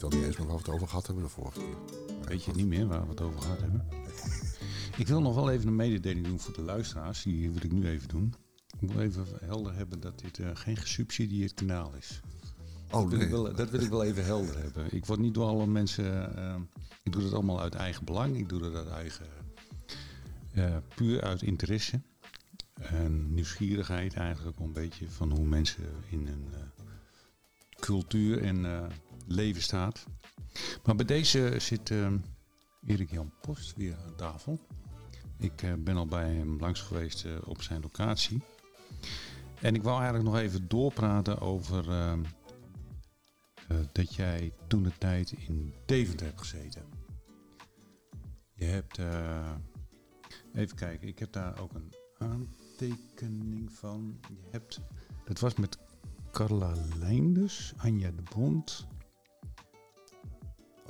weet al niet eens meer waar we het over gehad hebben de vorige keer. Weet je niet meer waar we het over gehad hebben? Ik wil nog wel even een mededeling doen voor de luisteraars. Die wil ik nu even doen. Ik moet even helder hebben dat dit uh, geen gesubsidieerd kanaal is. Oh, dat, wil nee. ik wel, dat wil ik wel even helder hebben. Ik word niet door alle mensen. Uh, ik doe het allemaal uit eigen belang. Ik doe het uit eigen. Uh, puur uit interesse. En nieuwsgierigheid eigenlijk een beetje van hoe mensen in hun uh, cultuur en leven staat. Maar bij deze zit uh, Erik Jan Post weer aan tafel. Ik uh, ben al bij hem langs geweest uh, op zijn locatie. En ik wou eigenlijk nog even doorpraten over dat jij toen de tijd in Deventer hebt gezeten. Je hebt, even kijken, ik heb daar ook een aantekening van. Je hebt, dat was met Carla Leinders, Anja de Bond.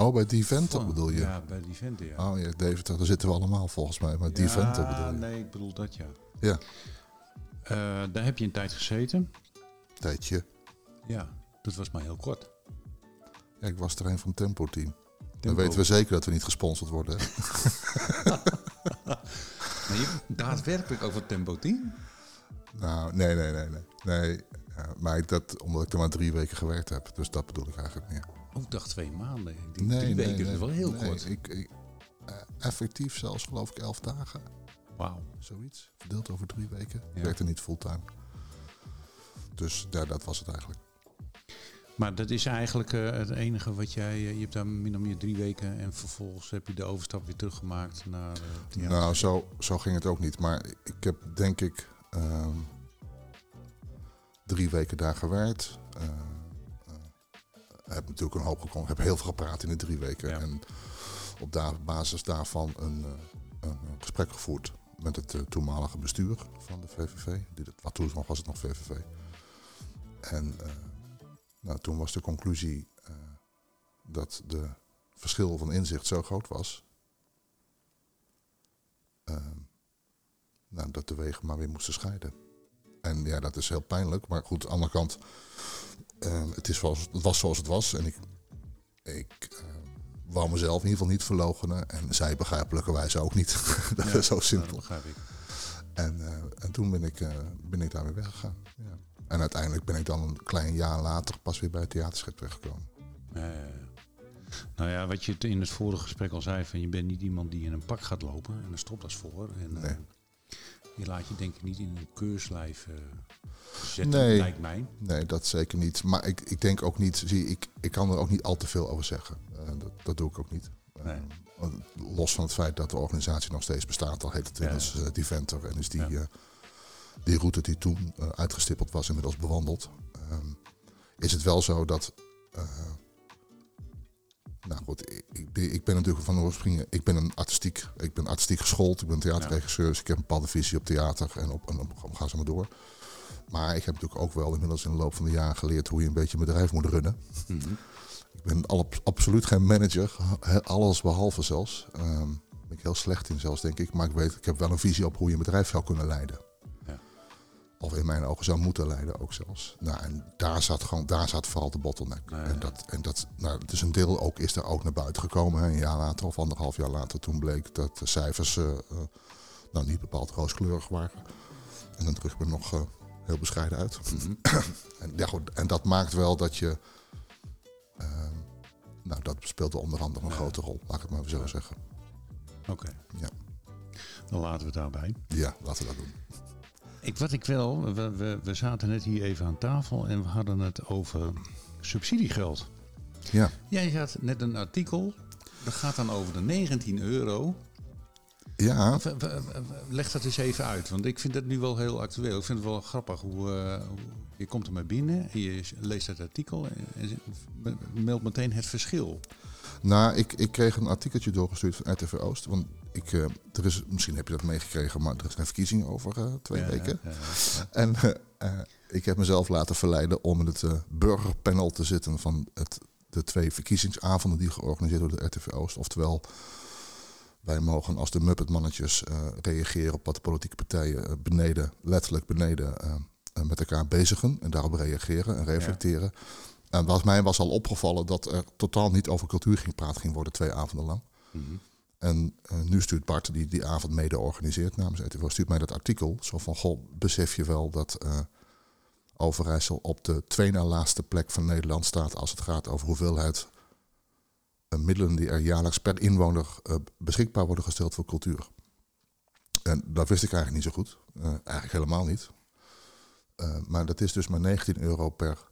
Oh, bij Deventer bedoel je? Ja, bij Deventer, ja. Oh ja, Deventer, daar zitten we allemaal volgens mij. Maar ja, bedoel je? nee, ik bedoel dat ja. Ja. Uh, daar heb je een tijd gezeten. Tijdje. Ja, dat was maar heel kort. Ja, ik was er een van Tempo Team. Dan weten we zeker dat we niet gesponsord worden. maar je, daadwerkelijk over Tempo Team? Nou, nee, nee, nee, nee. nee maar ik dat, omdat ik er maar drie weken gewerkt heb. Dus dat bedoel ik eigenlijk meer. Oh, ik dacht twee maanden. Ik denk nee, drie nee, weken nee, is wel heel kort. Ik, ik, uh, effectief zelfs geloof ik elf dagen. Wauw. Zoiets. Verdeeld over drie weken. Ja. Ik werkte niet fulltime. Dus ja, dat was het eigenlijk. Maar dat is eigenlijk uh, het enige wat jij... Uh, je hebt daar min of meer drie weken en vervolgens heb je de overstap weer teruggemaakt naar... Uh, nou, zo, zo ging het ook niet. Maar ik heb denk ik um, drie weken daar gewerkt. Uh, heb natuurlijk een hoop gekomen. Heb heel veel gepraat in de drie weken. Ja. En op basis daarvan een, een, gesprek gevoerd met het uh, toenmalige bestuur van de VVV. Die, wat toen was het nog VVV. En uh, nou, toen was de conclusie uh, dat de verschil van inzicht zo groot was. nou, dat de wegen maar weer moesten scheiden. En ja, dat is heel pijnlijk. Maar goed, aan de andere kant, uh, het, is zoals, het was zoals het was. En ik, ik uh, wou mezelf in ieder geval niet verloochenen. En zij begrijpelijkerwijs ook niet. dat ja, is zo simpel. Dat begrijp ik. En, uh, en toen ben ik, ben ik daar weer weggegaan. Ja. En uiteindelijk ben ik dan een klein jaar later pas weer bij het theaterschip terechtgekomen. nou ja, wat je in het vorige gesprek al zei, van je bent niet iemand die in een pak gaat lopen en een stropdas voor. En, nee. Je laat je denk ik niet in een keurslijf uh, zetten, nee, lijkt mij. Nee, dat zeker niet. Maar ik, ik denk ook niet, zie, ik, ik kan er ook niet al te veel over zeggen. Uh, dat, dat doe ik ook niet. Nee. Uh, los van het feit dat de organisatie nog steeds bestaat, al heet het inmiddels ja. En is die, ja. die route die toen uitgestippeld was inmiddels bewandeld. Um, is het wel zo dat nou goed, ik, ik, ben natuurlijk van oorsprong, ik ben een artistiek, ik ben artistiek geschoold, ik ben theaterregisseur, dus ik heb een bepaalde visie op theater en op, en op ga ze maar door. Maar ik heb natuurlijk ook wel inmiddels in de loop van de jaren geleerd hoe je een beetje een bedrijf moet runnen. Mm -hmm. Ik ben al, absoluut geen manager, alles behalve zelfs. Um, ben ik heel slecht in zelfs, denk ik. Maar ik weet, ik heb wel een visie op hoe je een bedrijf zou kunnen leiden. Of in mijn ogen zou moeten leiden ook zelfs. Nou, en daar zat, gewoon, daar zat vooral de bottleneck. Nee, en dat, en dat nou, dus een deel ook, is er ook naar buiten gekomen. Hè. Een jaar later of anderhalf jaar later, toen bleek dat de cijfers uh, uh, nou, niet bepaald rooskleurig waren. En dan druk ik me nog uh, heel bescheiden uit. Mm -hmm. en, ja, goed, en dat maakt wel dat je... ehm, nou, dat speelde onder andere een Ja. grote rol, laat ik het maar zo zeggen. Oké, Ja. dan laten we het daarbij. ja, laten we dat doen. Ik, wat ik wil, we, we, we zaten net hier even aan tafel en we hadden het over subsidiegeld. Ja, Jij had net een artikel, dat gaat dan over de 19 euro. ja Leg dat eens even uit, want ik vind dat nu wel heel actueel. Ik vind het wel grappig hoe, uh, hoe je komt er maar binnen en je leest het artikel en je meldt meteen het verschil. Nou, ik, ik kreeg een artikeltje doorgestuurd van RTV Oost. Want ik, uh, er is, misschien heb je dat meegekregen, maar er zijn verkiezingen over uh, twee Ja, weken. ja, ja. En uh, ik heb mezelf laten verleiden om in het burgerpanel te zitten van het, de twee verkiezingsavonden die georganiseerd worden door de RTV Oost. Oftewel, wij mogen als de Muppetmannetjes reageren op wat de politieke partijen beneden, letterlijk beneden, met elkaar bezigen. En daarop reageren en reflecteren. En wat mij was al opgevallen dat er totaal niet over cultuur ging praten ging worden twee avonden lang. Mhm. En eh, nu stuurt Bart, die die avond mede organiseert namens ETV, stuurt mij dat artikel. Zo van, goh, besef je wel dat eh, Overijssel op de twee na laatste plek van Nederland staat als het gaat over hoeveelheid eh, middelen die er jaarlijks per inwoner beschikbaar worden gesteld voor cultuur. En dat wist ik eigenlijk niet zo goed. Eigenlijk helemaal niet. Maar dat is dus maar 19 euro per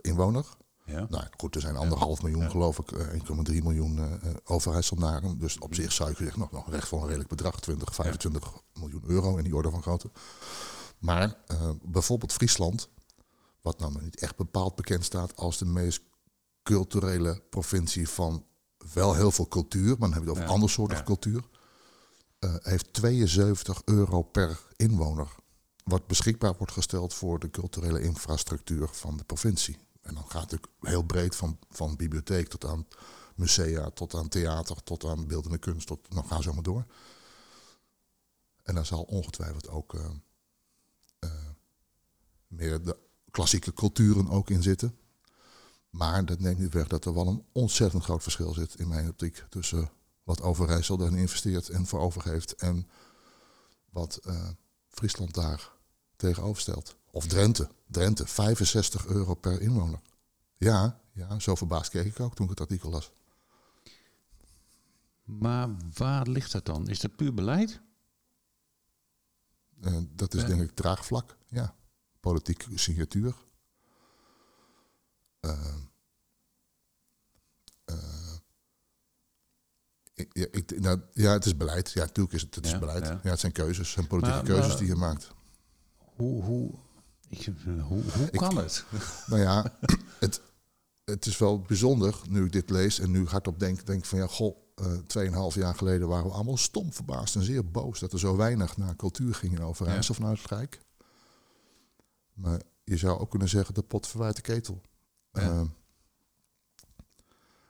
inwoner. Ja. Nou goed, er zijn anderhalf miljoen, Ja. geloof ik, eh, 1,3 miljoen eh eh, overheidsambtenaren. Dus op zich zou je zeggen, nog, nog recht voor een redelijk bedrag, 20, 25 miljoen euro in die orde van grootte. Maar eh, bijvoorbeeld Friesland, wat nou niet echt bepaald bekend staat als de meest culturele provincie van wel heel veel cultuur, maar dan heb je het over Ja. andersoortige cultuur, eh, heeft 72 euro per inwoner. Wat beschikbaar wordt gesteld voor de culturele infrastructuur van de provincie. En dan gaat het heel breed van, van bibliotheek tot aan musea, tot aan theater, tot aan beeldende kunst, tot, dan gaan ze maar door. En daar zal ongetwijfeld ook eh, eh, meer de klassieke culturen ook in zitten. Maar dat neemt niet weg dat er wel een ontzettend groot verschil zit in mijn optiek tussen wat Overijssel daarin investeert en voor overgeeft en wat eh, Friesland daar tegenover stelt. Of Drenthe. Drenthe, 65 euro per inwoner. Ja, ja, zo verbaasd keek ik ook toen ik het artikel las. Maar waar ligt dat dan? Is dat puur beleid? Eh, dat is Ja. denk ik draagvlak, ja. Politieke signatuur. Eh, eh, ik- ja, ik, nou, ja, het is beleid. Ja, natuurlijk is het, het is beleid. ja. Ja. het zijn keuzes. Het zijn politieke Maar- keuzes maar- die je maakt. Hoe, hoe, ik, hoe, hoe Ik- kan het? Nou ja, het, het is wel bijzonder nu ik dit lees en nu hardop denk, denk van ja, goh, eh, tweeënhalf jaar geleden waren we allemaal stom verbaasd en zeer boos dat er zo weinig naar cultuur ging in Overijssel vanuit het Rijk. Maar je zou ook kunnen zeggen de pot verwijt de ketel. Ja. Eh,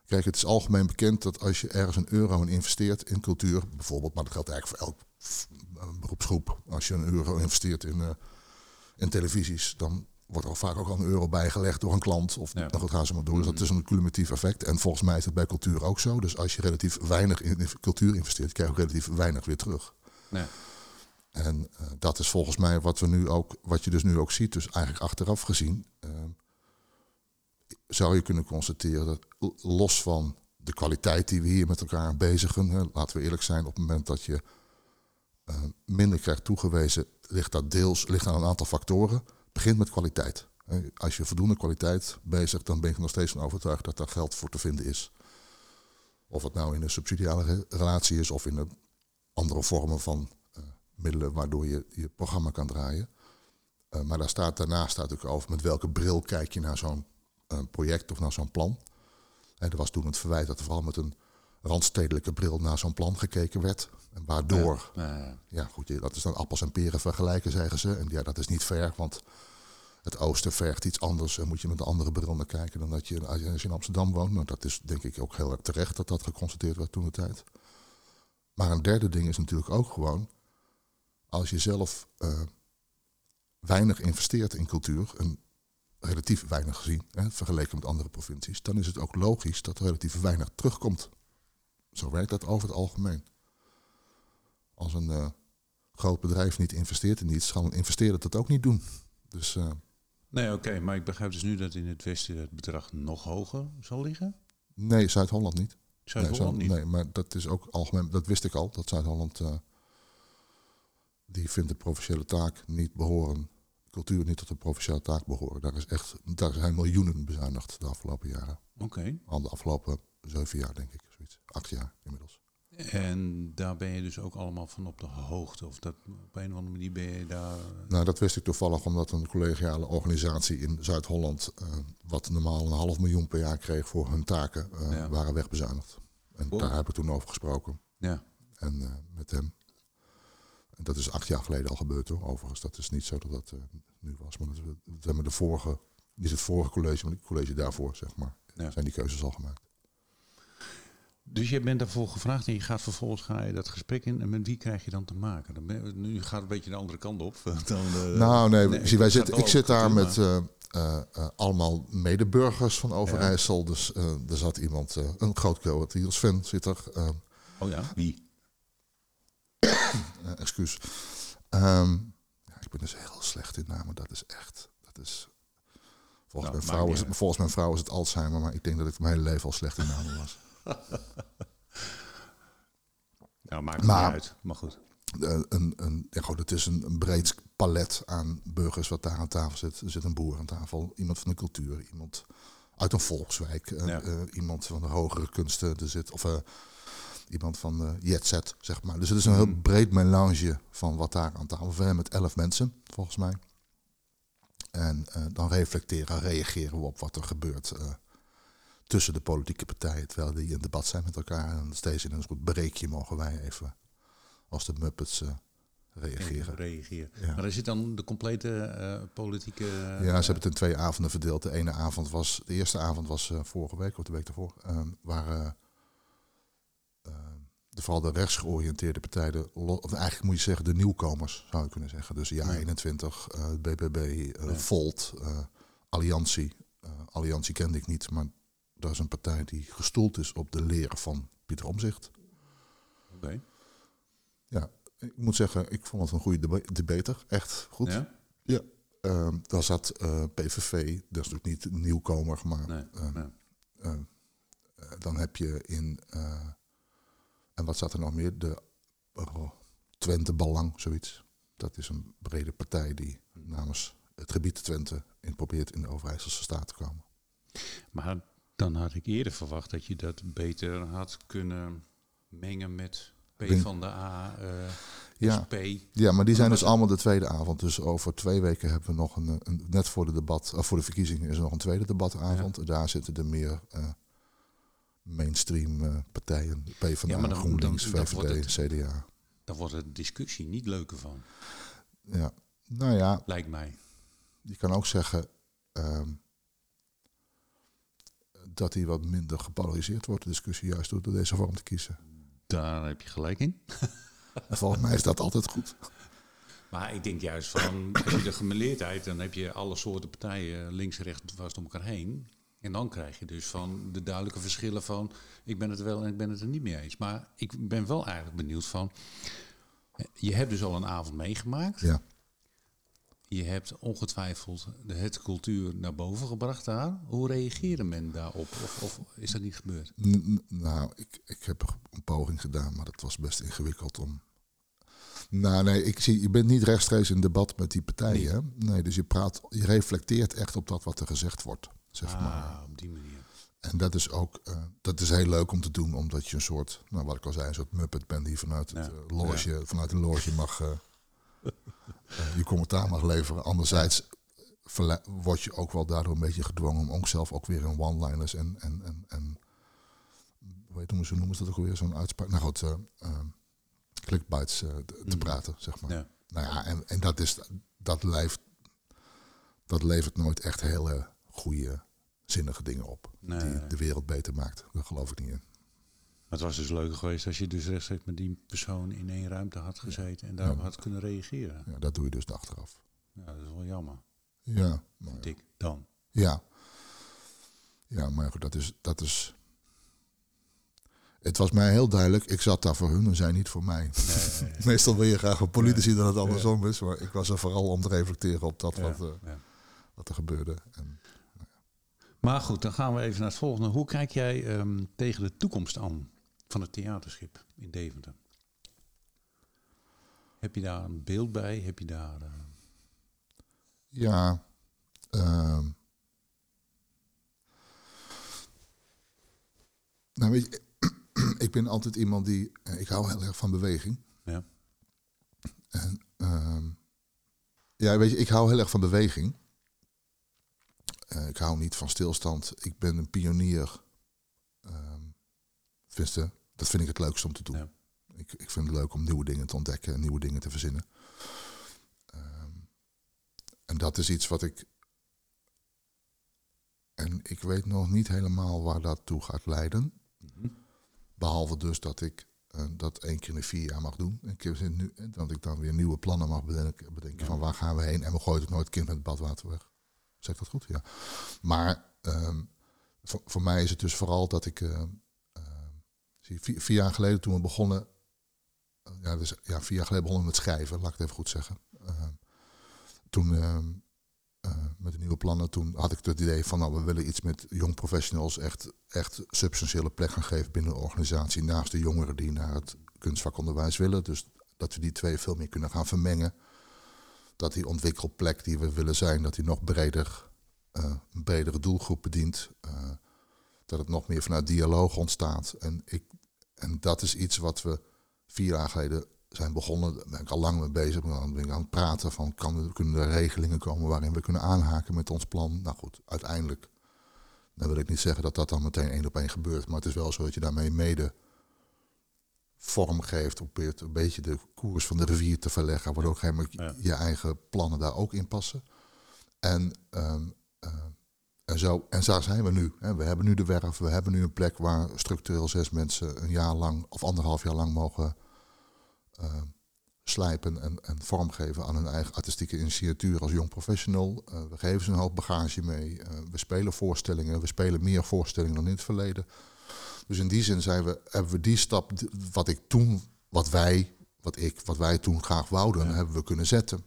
kijk, het is algemeen bekend dat als je ergens een euro in investeert in cultuur, bijvoorbeeld, maar dat geldt eigenlijk voor elk beroepsgroep. Als je een euro investeert in, eh, in televisies, dan wordt er al vaak ook al een euro bijgelegd door een klant. Of Ja. dan gaan ze maar door. Dus dat is een cumulatief effect. En volgens mij is het bij cultuur ook zo. Dus als je relatief weinig in cultuur investeert, krijg je ook relatief weinig weer terug. Nee. En eh, dat is volgens mij wat we nu ook, wat je dus nu ook ziet, dus eigenlijk achteraf gezien, eh, zou je kunnen constateren dat los van de kwaliteit die we hier met elkaar bezigen, hè, laten we eerlijk zijn, op het moment dat je eh, minder krijgt toegewezen, ligt dat deels ligt aan een aantal factoren. Het begint met kwaliteit. Hè. Als je voldoende kwaliteit bezigt, dan ben ik nog steeds van overtuigd dat daar geld voor te vinden is. Of het nou in een subsidiale re- relatie is of in een andere vormen van eh, middelen waardoor je je programma kan draaien. Eh, maar daar staat, daarnaast staat ook over met welke bril kijk je naar zo'n eh, project of naar zo'n plan. En er was toen het verwijt dat er vooral met een randstedelijke bril naar zo'n plan gekeken werd. En waardoor, Ja. ja goed, dat is dan appels en peren vergelijken, zeggen ze. En ja, dat is niet fair, want het oosten vergt iets anders. En moet je met een andere bril naar kijken dan dat je als je in Amsterdam woont. Nou, dat is denk ik ook heel erg terecht dat dat geconstateerd werd toen de tijd. Maar een derde ding is natuurlijk ook gewoon, als je zelf eh, weinig investeert in cultuur, en relatief weinig gezien, hè, vergeleken met andere provincies, dan is het ook logisch dat er relatief weinig terugkomt. Zo werkt dat over het algemeen. Als een eh, groot bedrijf niet investeert in iets, zal een investeerder dat ook niet doen. Dus eh, Nee, oké, maar ik begrijp dus nu dat in het westen het bedrag nog hoger zal liggen. nee, Zuid-Holland niet. Zuid-Holland nee, niet. Nee, maar dat is ook algemeen, dat wist ik al, dat Zuid-Holland, eh, die vindt de provinciale taak niet behoren, cultuur niet tot de provinciale taak behoren. Daar, is echt, daar zijn miljoenen bezuinigd de afgelopen jaren. Oké. Al de afgelopen zeven jaar, denk ik, zoiets. Acht jaar inmiddels. En daar ben je dus ook allemaal van op de hoogte. Of dat op een of andere manier ben je daar. Nou, dat wist ik toevallig omdat een collegiale organisatie in Zuid-Holland, eh, wat normaal een half miljoen per jaar kreeg voor hun taken, eh, Ja. waren wegbezuinigd. En daar heb ik toen over gesproken. Ja. En eh, met hem. En dat is acht jaar geleden al gebeurd hoor, overigens. Dat is niet zo dat dat eh, nu was. Maar dat, we- hebben de vorige, niet het vorige college, maar het college daarvoor, zeg maar. Ja. Zijn die keuzes al gemaakt. Dus je bent daarvoor gevraagd en je gaat vervolgens ga je dat gesprek in. En met wie krijg je dan te maken? Dan ben, nu gaat het een beetje de andere kant op. Dan, eh, nou nee, nee, zie, wij zitten, ik zit daar met eh, eh, allemaal medeburgers van Overijssel. Dus er zat iemand, een groot Eagles fan zit er. Oh ja, wie? excuus. Ehm, ja, ik ben dus heel slecht in namen. Dat is echt. Dat is, volgens, Nou, mijn vrouw is, het- volgens mijn vrouw is het Alzheimer. Maar ik denk dat ik mijn hele leven al slecht in namen was. Nou, maakt Maar- niet uit. Maar goed. Eh, een, een, ja, goed, het is een, een breed palet aan burgers wat daar aan tafel zit. Er zit een boer aan tafel, iemand van de cultuur, iemand uit een volkswijk, eh, Ja. eh, iemand van de hogere kunsten, er zit, of iemand van de jet set, zeg maar. Dus het is een heel Mhm. breed melange van wat daar aan tafel. We zijn met elf mensen, volgens mij. En dan reflecteren, reageren we op wat er gebeurt tussen de politieke partijen, terwijl die in debat zijn met elkaar. En steeds in een soort breekje mogen wij even, als de Muppets, eh, reageren. Reageren. Ja. Maar daar zit dan de complete eh, politieke... Ja, ze hebben het in twee avonden verdeeld. De ene avond was, de eerste avond was eh, vorige week of de week daarvoor, ehm waar eh, ehm, de, vooral de rechtsgeoriënteerde partijen, of eigenlijk moet je zeggen de nieuwkomers, zou je kunnen zeggen. Dus Ja Ja. 21, eh, BBB, eh. Volt, eh, Alliantie. Eh, Alliantie kende ik niet, maar dat is een partij die gestoeld is op de leren van Pieter Omzicht. Oké. Ik moet zeggen, ik vond het een goede deba- debater. Echt goed. Ja? Ehm, daar zat eh, PVV, dat is natuurlijk niet een nieuwkomer, maar Nee. ehm, nee. eh, eh, dan heb je in, eh, en wat zat er nog meer? De oh, Twente Belang, zoiets. Dat is een brede partij die namens het gebied Twente in probeert in de Overijsselse staat te komen. Maar dan had ik eerder verwacht dat je dat beter had kunnen mengen met P van de A, eh Ja, SP. ja, maar die zijn dus allemaal de tweede avond. Dus over twee weken hebben we nog een, een net voor de debat, of voor de verkiezingen is er nog een tweede debatavond. Daar zitten er meer eh, mainstream eh, partijen, PvdA, Ja, maar dan- GroenLinks, dan- dan wordt VVD, CDA. Daar wordt de discussie niet leuker van, Ja, nou ja, lijkt mij. je kan ook zeggen ehm, dat die wat minder gepolariseerd wordt, de discussie, juist door deze vorm te kiezen. Daar heb je gelijk in. En volgens mij is dat altijd goed. Maar ik denk juist van, heb je de gemeleerdheid, dan heb je alle soorten partijen links en rechts dwars door elkaar heen. En dan krijg je dus van de duidelijke verschillen van, ik ben het wel en ik ben het er niet mee eens. Maar ik ben wel eigenlijk benieuwd van, je hebt dus al een avond meegemaakt. Ja. Je hebt ongetwijfeld de het cultuur naar boven gebracht daar. Hoe reageerde men daarop? Of, of is dat niet gebeurd? N- nou, ik, ik heb een poging gedaan, maar dat was best ingewikkeld om. Nou, nee, ik zie, je bent niet rechtstreeks in debat met die partijen. hè? Nee, dus je praat, je reflecteert echt op dat wat er gezegd wordt, zeg maar. Ah, op die manier. En dat is ook, eh, dat is heel leuk om te doen, omdat je een soort, nou wat ik al zei, een soort muppet bent die vanuit het Ja. eh, loge, vanuit een loge mag, eh, je commentaar mag leveren. Anderzijds word je ook wel daardoor een beetje gedwongen om ook zelf ook weer in one-liners en, en, en, en hoe heet hoe noemen ze dat ook weer, zo'n uitspraak, nou goed, eh, eh, clickbites eh, te, Mhm. praten, zeg maar. Ja. Nou ja, en, en dat, is, dat, levert, dat levert nooit echt hele goede, zinnige dingen op. Nee, die de wereld beter maakt. Daar geloof ik niet in. Maar het was dus leuker geweest als je dus rechtstreeks met die persoon in één ruimte had gezeten en daarop had kunnen reageren. Ja, dat doe je dus achteraf. Ja, dat is wel jammer, Ja, maar, vind ik dan. ja. ja, maar goed, dat is, dat is... Het was mij heel duidelijk, ik zat daar voor hun en zij niet voor mij. Nee, Meestal wil je graag van politici dat het andersom is, maar ik was er vooral om te reflecteren op dat ja, wat, eh, ja. wat er gebeurde. En, Maar goed, dan gaan we even naar het volgende. Hoe kijk jij ehm, tegen de toekomst aan van het theaterschip in Deventer? Heb je daar een beeld bij? Heb je daar... eh, ja, ehm, nou weet je, ik ben altijd iemand die, eh, ik hou heel erg van beweging. Ja. En, ehm, ja, weet je, ik hou heel erg van beweging. Eh, ik hou niet van stilstand. Ik ben een pionier. Tenminste, dat vind ik het leukste om te doen. Ja. Ik, ik vind het leuk om nieuwe dingen te ontdekken en nieuwe dingen te verzinnen. Ehm, en dat is iets wat ik. En ik weet nog niet helemaal waar dat toe gaat leiden. mhm. Behalve dus dat ik eh, dat één keer in de vier jaar mag doen. Een keer nu, dat ik dan weer nieuwe plannen mag bedenken, bedenken Ja. van waar gaan we heen. En we gooien het nooit kind met het badwater weg. Zeg dat goed? Ja. Maar ehm, voor, voor mij is het dus vooral dat ik... eh, eh, vier, jaar geleden toen we begonnen... eh, ja, dus, ja, vier jaar geleden begonnen met schrijven, laat ik het even goed zeggen. Ehm, toen... ehm, eh, met de nieuwe plannen, toen had ik het idee van, nou, we willen iets met jong professionals echt, echt substantiële plek gaan geven binnen de organisatie, naast de jongeren die naar het kunstvakonderwijs willen. Dus dat we die twee veel meer kunnen gaan vermengen. Dat die ontwikkelplek die we willen zijn, dat die nog breder, eh, een bredere doelgroep bedient. Dat het nog meer vanuit dialoog ontstaat. En, ik, en dat is iets wat we vier jaar geleden zijn begonnen. Daar ben ik al lang mee bezig. Dan ben ik aan het praten van kan, kunnen er regelingen komen waarin we kunnen aanhaken met ons plan. Nou goed, uiteindelijk. Dan wil ik niet zeggen dat dat dan meteen één op één gebeurt. Maar het is wel zo dat je daarmee mede vorm geeft. Probeert een beetje de koers van de rivier te verleggen. Waardoor moment Ja. je eigen plannen daar ook in passen. En, ehm, eh, en, zo, en daar zijn we nu. We hebben nu de werf. We hebben nu een plek waar structureel zes mensen een jaar lang of anderhalf jaar lang mogen eh, slijpen en, en vormgeven aan hun eigen artistieke initiatuur als jong professional. Eh, we geven ze een hoop bagage mee. Eh, we spelen voorstellingen. We spelen meer voorstellingen dan in het verleden. Dus in die zin zijn we, hebben we die stap, wat ik toen, wat wij, wat ik, wat wij toen graag wouden, Ja. hebben we kunnen zetten.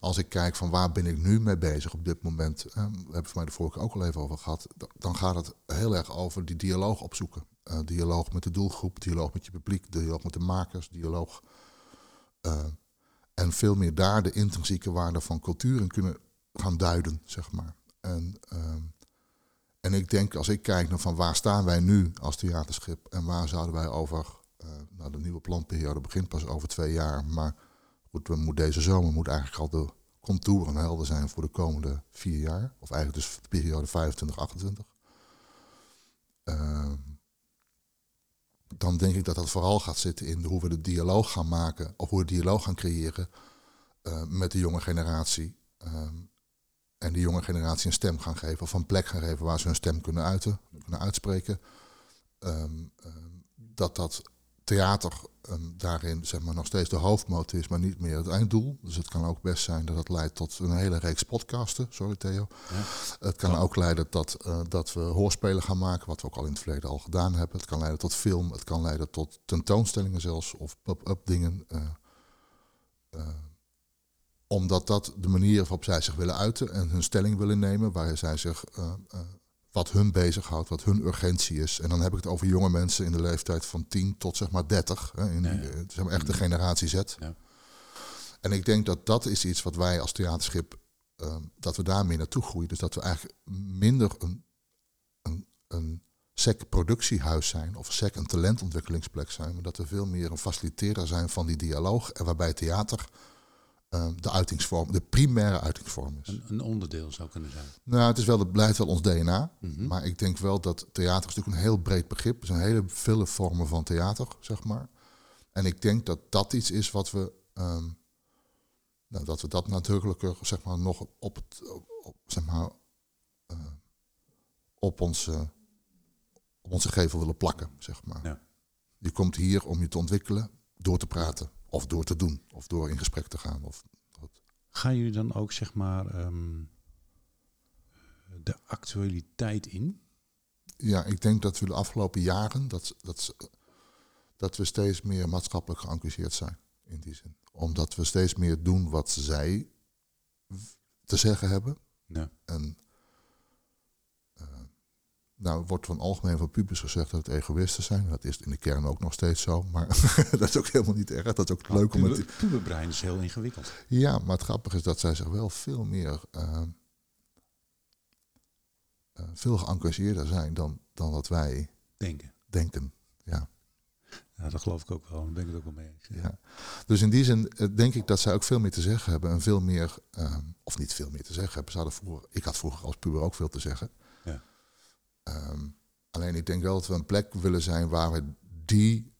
Als ik kijk van waar ben ik nu mee bezig op dit moment, eh, we hebben het mij de vorige keer ook al even over gehad, dan gaat het heel erg over die dialoog opzoeken. Eh, dialoog met de doelgroep, dialoog met je publiek, dialoog met de makers, dialoog. eh, en veel meer daar de intrinsieke waarde van cultuur in kunnen gaan duiden, zeg maar. En, ehm, en ik denk, als ik kijk naar van waar staan wij nu als theaterschip en waar zouden wij over, eh, nou de nieuwe planperiode begint pas over twee jaar, maar moet deze zomer moet eigenlijk al de contouren helder zijn voor de komende vier jaar, of eigenlijk dus de periode 25, 28. Ehm, dan denk ik dat dat vooral gaat zitten in hoe we de dialoog gaan maken, of hoe we dialoog gaan creëren eh, met de jonge generatie. Ehm, en die jonge generatie een stem gaan geven, of een plek gaan geven waar ze hun stem kunnen uiten, kunnen uitspreken. Ehm, dat dat theater ehm, daarin zeg maar, nog steeds de hoofdmoot is, maar niet meer het einddoel. Dus het kan ook best zijn dat het leidt tot een hele reeks podcasten. Sorry Theo. Ja. Het kan ook leiden tot eh, dat we hoorspelen gaan maken, wat we ook al in het verleden al gedaan hebben. Het kan leiden tot film, het kan leiden tot tentoonstellingen zelfs, of pop-up dingen. eh, eh, omdat dat de manier waarop zij zich willen uiten en hun stelling willen nemen, waar zij zich, wat hun bezighoudt, wat hun urgentie is. En dan heb ik het over jonge mensen in de leeftijd van 10 tot zeg maar 30, hè, in die, Ja, ja. eh, zeg maar echt de generatie Z. Ja. En ik denk dat dat is iets wat wij als theaterschip, eh, dat we daar meer naartoe groeien. Dus dat we eigenlijk minder een, een, een SEC productiehuis zijn of SEC een talentontwikkelingsplek zijn, maar dat we veel meer een faciliteerder zijn van die dialoog en waarbij theater eh, de uitingsvorm, de primaire uitingsvorm is. Een, een onderdeel zou kunnen zijn. Nou, het is wel, het blijft wel ons DNA. Mhm. Maar ik denk wel dat theater is natuurlijk een heel breed begrip. Er zijn hele vele vormen van theater, zeg maar. En ik denk dat dat iets is wat we, ehm, nou, dat we dat nadrukkelijker, zeg maar, nog op, het, op, op, zeg maar, eh, op, onze, op onze gevel willen plakken, zeg maar. Ja. Je komt hier om je te ontwikkelen door te praten, of door te doen, of door in gesprek te gaan. Of, Gaan jullie dan ook zeg maar ehm, de actualiteit in? Ja, ik denk dat we de afgelopen jaren dat, dat, dat we steeds meer maatschappelijk geëngageerd zijn. In die zin. Omdat we steeds meer doen wat zij te zeggen hebben. Ja. En nou wordt van algemeen van pubers gezegd dat het egoïsten zijn. Dat is in de kern ook nog steeds zo. Maar dat is ook helemaal niet erg. Dat is ook leuk om het... Puber- Puberbrein is heel ingewikkeld. Ja, maar het grappige is dat zij zich wel veel meer... eh, eh, veel geëngageerder zijn dan, dan wat wij Denken. denken. Ja. Ja, dat geloof ik ook wel. Daar ben ik het ook wel mee eens. Ja. Dus in die zin eh, denk ik dat zij ook veel meer te zeggen hebben en veel meer, ehm, of niet veel meer te zeggen hebben. Ze hadden vroeger, ik had vroeger als puber ook veel te zeggen. Ja. Ehm, alleen ik denk wel dat we een plek willen zijn waar we die,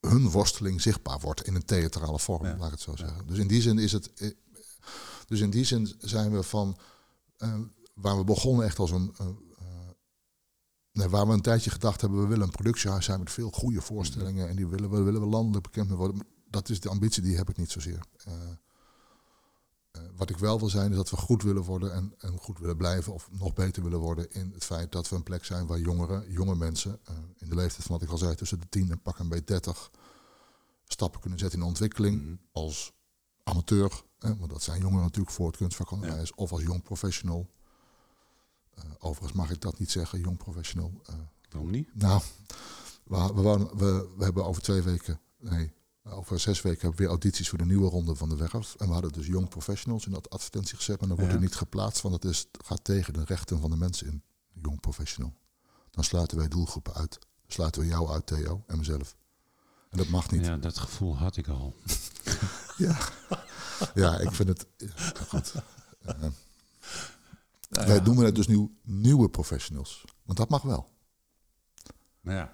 hun worsteling zichtbaar wordt in een theatrale vorm, Ja. laat ik het zo Ja. zeggen. Dus in die zin is het, eh, dus in die zin zijn we van, eh, waar we begonnen echt als een, eh, nee, waar we een tijdje gedacht hebben, we willen een productiehuis zijn met veel goede voorstellingen en die willen we, willen we landelijk bekend worden. Dat is de ambitie, die heb ik niet zozeer. Eh, Eh, wat ik wel wil zijn is dat we goed willen worden en, en goed willen blijven of nog beter willen worden in het feit dat we een plek zijn waar jongeren, jonge mensen, uh, in de leeftijd van wat ik al zei, tussen de 10 en pak een beetje 30 stappen kunnen zetten in de ontwikkeling Mhm. als amateur, hè, want dat zijn jongeren natuurlijk voor het kunstvakonderwijs, of als jong professional. Eh, overigens mag ik dat niet zeggen, jong professional. Eh, Waarom niet? nou, we, we, we hebben over twee weken, nee, over zes weken hebben we weer audities voor de nieuwe ronde van de werf. En we hadden dus jong professionals in dat advertentie gezet, maar dan wordt Ja. er niet geplaatst, want het is, gaat tegen de rechten van de mensen in. Jong professional. Dan sluiten wij doelgroepen uit. Sluiten we jou uit, Theo, en mezelf. En dat mag niet. Ja, dat gevoel had ik al. Ja, ja ik vind het ja, goed. Eh, Nou wij noemen het dus nu nieuwe professionals. Want dat mag wel. Ja.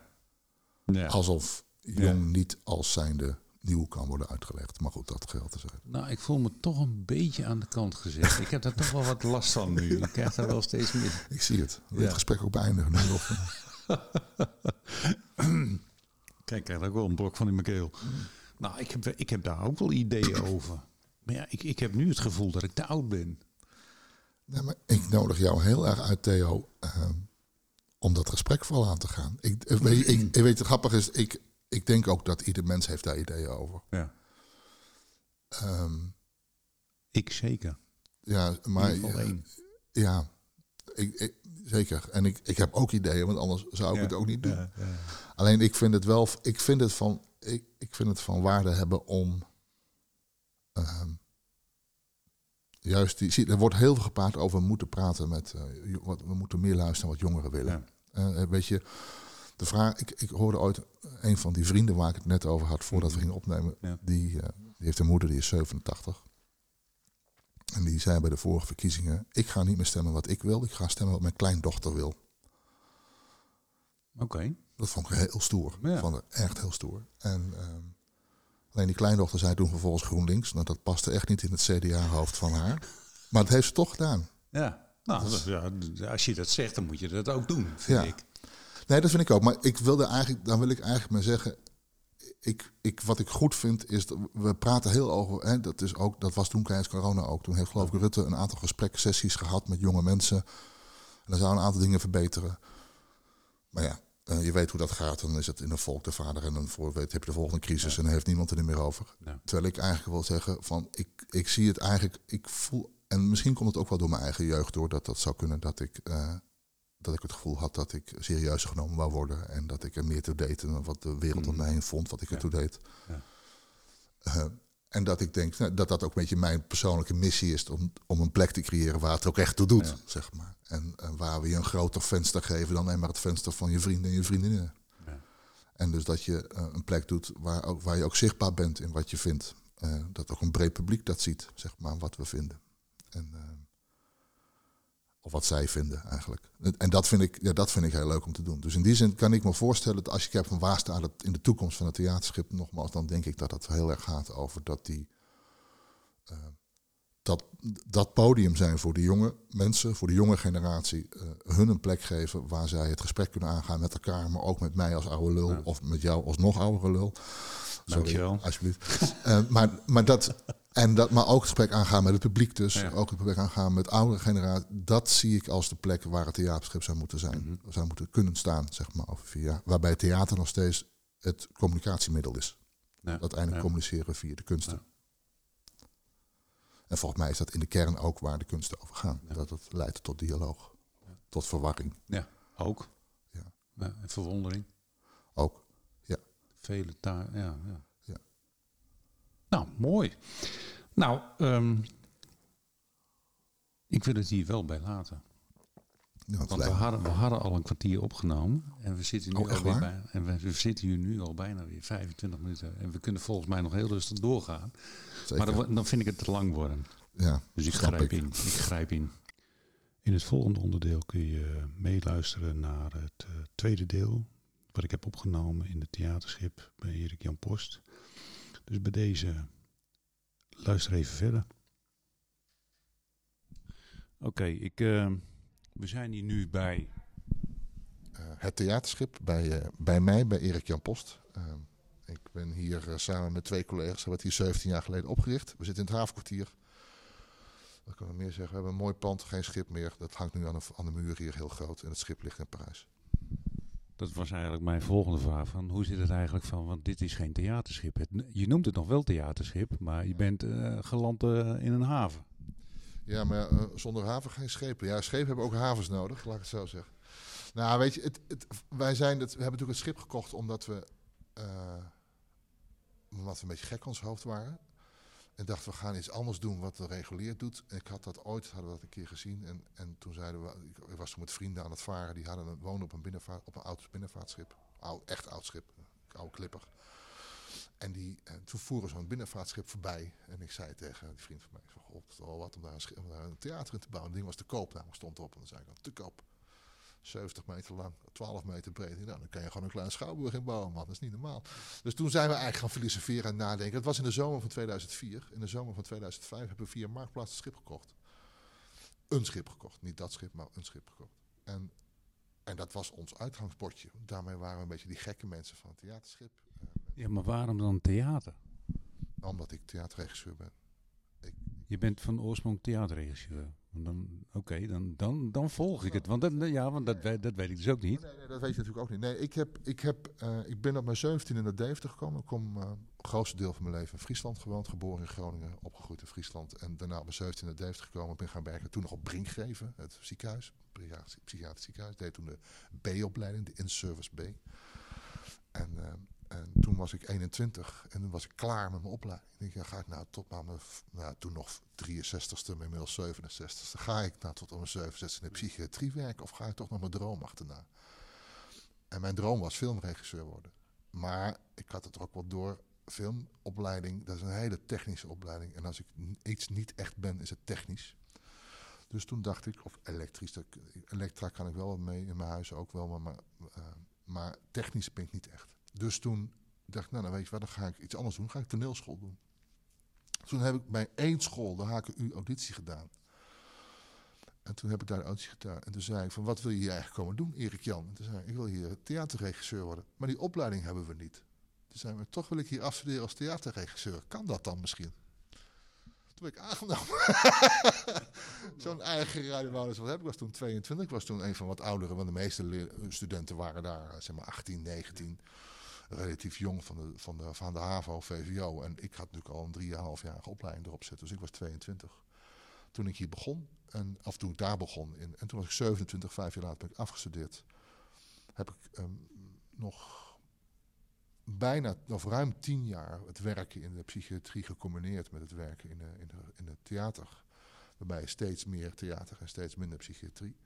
Ja. Alsof jong niet als zijnde nieuw kan worden uitgelegd. Maar goed, dat geldt te zijn. Nou, ik voel me toch een beetje aan de kant gezet. Ik heb daar toch wel wat last van nu. Ik krijg daar wel steeds meer. Ik zie het. Wil je Ja. het gesprek ook beëindigen? nu of, Kijk, ik krijg ook wel een brok van in mijn keel. Nou, ik heb, ik heb daar ook wel ideeën over. Maar ja, ik, ik heb nu het gevoel dat ik te oud ben. Nee, maar ik nodig jou heel erg uit, Theo, ehm, om dat gesprek vooral aan te gaan. Ik, eh, weet, ik, ik weet, het grappige is, ik, ik denk ook dat ieder mens heeft daar ideeën over. Ja. Ehm, Ik zeker. ja, maar één. ja, ik, ik- zeker. En ik, ik heb ook ideeën, want anders zou ik Ja, het ook niet doen. Ja, ja. Alleen ik vind het wel, ik vind het van, ik, ik vind het van waarde hebben om ehm, juist die, zie, er wordt heel veel gepraat over moeten praten met, eh, wat, we moeten meer luisteren naar wat jongeren willen. Eh, weet je, de vraag, ik, ik hoorde ooit een van die vrienden waar ik het net over had voordat we gingen opnemen, Ja. die, eh, die heeft een moeder die is 87. En die zei bij de vorige verkiezingen, ik ga niet meer stemmen wat ik wil, ik ga stemmen wat mijn kleindochter wil. Oké. Dat vond ik heel stoer. Ja. Ik vond het echt heel stoer. En ehm, alleen die kleindochter zei toen vervolgens GroenLinks. Nou, dat paste echt niet in het CDA-hoofd van haar. Maar dat heeft ze toch gedaan. Ja. Nou, ja, als je dat zegt, dan moet je dat ook doen, vind Ja. ik. Nee, dat vind ik ook. Maar ik wilde eigenlijk, dan wil ik eigenlijk maar zeggen. Ik, ik, wat ik goed vind is, dat we praten heel over, hè, dat, is ook, dat was toen tijdens corona ook. Toen heeft geloof ik Rutte een aantal gespreksessies gehad met jonge mensen. En er zouden een aantal dingen verbeteren. Maar ja, eh, je weet hoe dat gaat. Dan is het in een volk de vader en dan voor weet heb je de volgende crisis en dan heeft niemand er meer over. Ja. Terwijl ik eigenlijk wil zeggen van, ik, ik zie het eigenlijk, ik voel, en misschien komt het ook wel door mijn eigen jeugd door, dat dat zou kunnen dat ik, eh, dat ik het gevoel had dat ik serieus genomen wou worden en dat ik er meer toe deed dan wat de wereld om Mhm. mij heen vond, wat ik Ja. er toe deed. Ja. Eh, en dat ik denk nou, dat dat ook een beetje mijn persoonlijke missie is om, om een plek te creëren waar het ook echt toe doet, Ja. zeg maar. En, en waar we je een groter venster geven dan alleen maar het venster van je vrienden en je vriendinnen. Ja. En dus dat je eh, een plek doet waar, ook, waar je ook zichtbaar bent in wat je vindt. Eh, dat ook een breed publiek dat ziet, zeg maar, wat we vinden. En, of wat zij vinden eigenlijk. En dat vind, ik, ja, dat vind ik heel leuk om te doen. Dus in die zin kan ik me voorstellen dat als je kijkt van waar staat het in de toekomst van het theaterschip, nogmaals, dan denk ik dat het heel erg gaat over dat die. eh, dat, dat podium zijn voor de jonge mensen, voor de jonge generatie, eh, hun een plek geven waar zij het gesprek kunnen aangaan met elkaar, maar ook met mij als oude lul Ja. of met jou als nog oudere lul. Sorry, Dankjewel. alsjeblieft. Eh, maar, maar, dat, en dat, maar ook het gesprek aangaan met het publiek dus. Ja. Ook het gesprek aangaan met oudere generatie. Dat zie ik als de plek waar het theaterschip zou moeten zijn. Mhm. Zou moeten kunnen staan, zeg maar, over vier jaar. Waarbij theater nog steeds het communicatiemiddel is. Ja. Uiteindelijk Ja. communiceren via de kunsten. Ja. En volgens mij is dat in de kern ook waar de kunsten over gaan. Ja. Dat het leidt tot dialoog. Tot verwarring. Ja, ook. Ja. Ja, en verwondering. Ook. Vele taal. Ja, ja. Ja. Nou, mooi. Nou, ehm, ik wil het hier wel bij laten. Ja, Want we hadden, we hadden al een kwartier opgenomen. En we zitten nu Oh, waar? bij, en we, we zitten hier nu al bijna weer 25 minuten. En we kunnen volgens mij nog heel rustig doorgaan. zeker. Maar dan, vind ik het te lang worden. ja, Dus ik grijp in. Ik grijp in. In het volgende onderdeel kun je meeluisteren naar het eh, tweede deel. Wat ik heb opgenomen in het theaterschip bij Erik Jan Post. Dus bij deze luister even verder. Oké, ik eh, we zijn hier nu bij. Eh, het theaterschip bij, eh, bij mij, bij Erik Jan Post. Ik ben hier eh, samen met twee collega's, hebben het hier 17 jaar geleden opgericht. We zitten in het havenkwartier. Wat kan ik meer zeggen? We hebben een mooi pand, geen schip meer. Dat hangt nu aan de, aan de muur hier heel groot. En het schip ligt in Parijs. Dat was eigenlijk mijn volgende vraag. Van hoe zit het eigenlijk van, want dit is geen theaterschip. Het, je noemt het nog wel theaterschip, maar je bent uh, geland uh, in een haven. Ja, maar uh, zonder haven geen schepen. Ja, schepen hebben ook havens nodig, laat ik het zo zeggen. Nou, weet je, het, het, wij zijn het, we hebben natuurlijk het schip gekocht omdat we, omdat we een beetje gek ons hoofd waren. En dachten, we gaan iets anders doen wat de regulier doet. Ik had dat ooit, hadden we dat een keer gezien. En, en toen zeiden we, ik was toen met vrienden aan het varen. Die hadden een, woonden op een, binnenvaart, op een oud binnenvaartschip. Oud, echt oud schip, oude klipper. En, die, en toen voeren zo'n binnenvaartschip voorbij. En ik zei tegen die vriend van mij, zei, god, wat om daar, een, om daar een theater in te bouwen. Het ding was te koop, nou, stond erop. En dan zei ik, te koop. 70 meter lang, 12 meter breed. Nou, dan kan je gewoon een klein schouwburg in bouwen, man. Dat is niet normaal. Dus toen zijn we eigenlijk gaan filosoferen en nadenken. Het was in de zomer van 2004. In de zomer van 2005 hebben we via Marktplaats een schip gekocht. Een schip gekocht. Niet dat schip, maar een schip gekocht. En, en dat was ons uitgangsbordje. Daarmee waren we een beetje die gekke mensen van het theaterschip. Ja, maar waarom dan theater? Omdat ik theaterregisseur ben. Ik, je bent van oorsprong theaterregisseur. Oké, dan, dan, dan volg ik het. Want, dat, ja, want dat, dat weet ik dus ook niet. Nee, nee, dat weet je natuurlijk ook niet. Nee, ik, heb, ik, heb, uh, ik ben op mijn 17 in de Deventer gekomen. Ik kom uh, grootste deel van mijn leven in Friesland gewoond. Geboren in Groningen, opgegroeid in Friesland. En daarna op mijn 17 in de Deventer gekomen. Ik ben gaan werken toen nog op Brinkgeven, het ziekenhuis. Psychiatrisch ziekenhuis. Deed toen de B-opleiding, de in-service B. En... Uh, en toen was ik 21 en toen was ik klaar met mijn opleiding. Ik denk, ga ik nou tot maar mijn, nou, toen nog 63ste, inmiddels 67ste. Ga ik nou tot aan mijn 67ste in de psychiatrie werken of ga ik toch nog mijn droom achterna? En mijn droom was filmregisseur worden. Maar ik had het er ook wel door. Filmopleiding, dat is een hele technische opleiding. En als ik iets niet echt ben, is het technisch. Dus toen dacht ik, of elektrisch, elektra kan ik wel mee in mijn huis ook wel, maar, maar, maar technisch ben ik niet echt. Dus toen dacht ik, nou dan weet je wat, dan ga ik iets anders doen. ga ik toneelschool doen. Toen heb ik bij één school de HKU auditie gedaan. En toen heb ik daar de auditie gedaan. En toen zei ik van, wat wil je hier eigenlijk komen doen, Erik Jan? En toen zei ik, ik wil hier theaterregisseur worden. Maar die opleiding hebben we niet. Toen zei ik, toch wil ik hier afstuderen als theaterregisseur. Kan dat dan misschien? Toen ben ik aangenomen. Zo'n eigen rijdenwouders. Wat heb ik? was toen 22. Ik was toen een van wat ouderen. Want de meeste studenten waren daar, zeg maar, 18, 19 relatief jong van de, van de, van de HAVO, VVO. En ik had natuurlijk al een drieënhalfjarige opleiding erop zitten. Dus ik was 22. Toen ik hier begon, en, of toen ik daar begon. In, en toen was ik 27, vijf jaar later ben ik afgestudeerd. Heb ik um, nog bijna, of ruim tien jaar het werken in de psychiatrie gecombineerd met het werken in, de, in, de, in het theater. Waarbij steeds meer theater en steeds minder psychiatrie.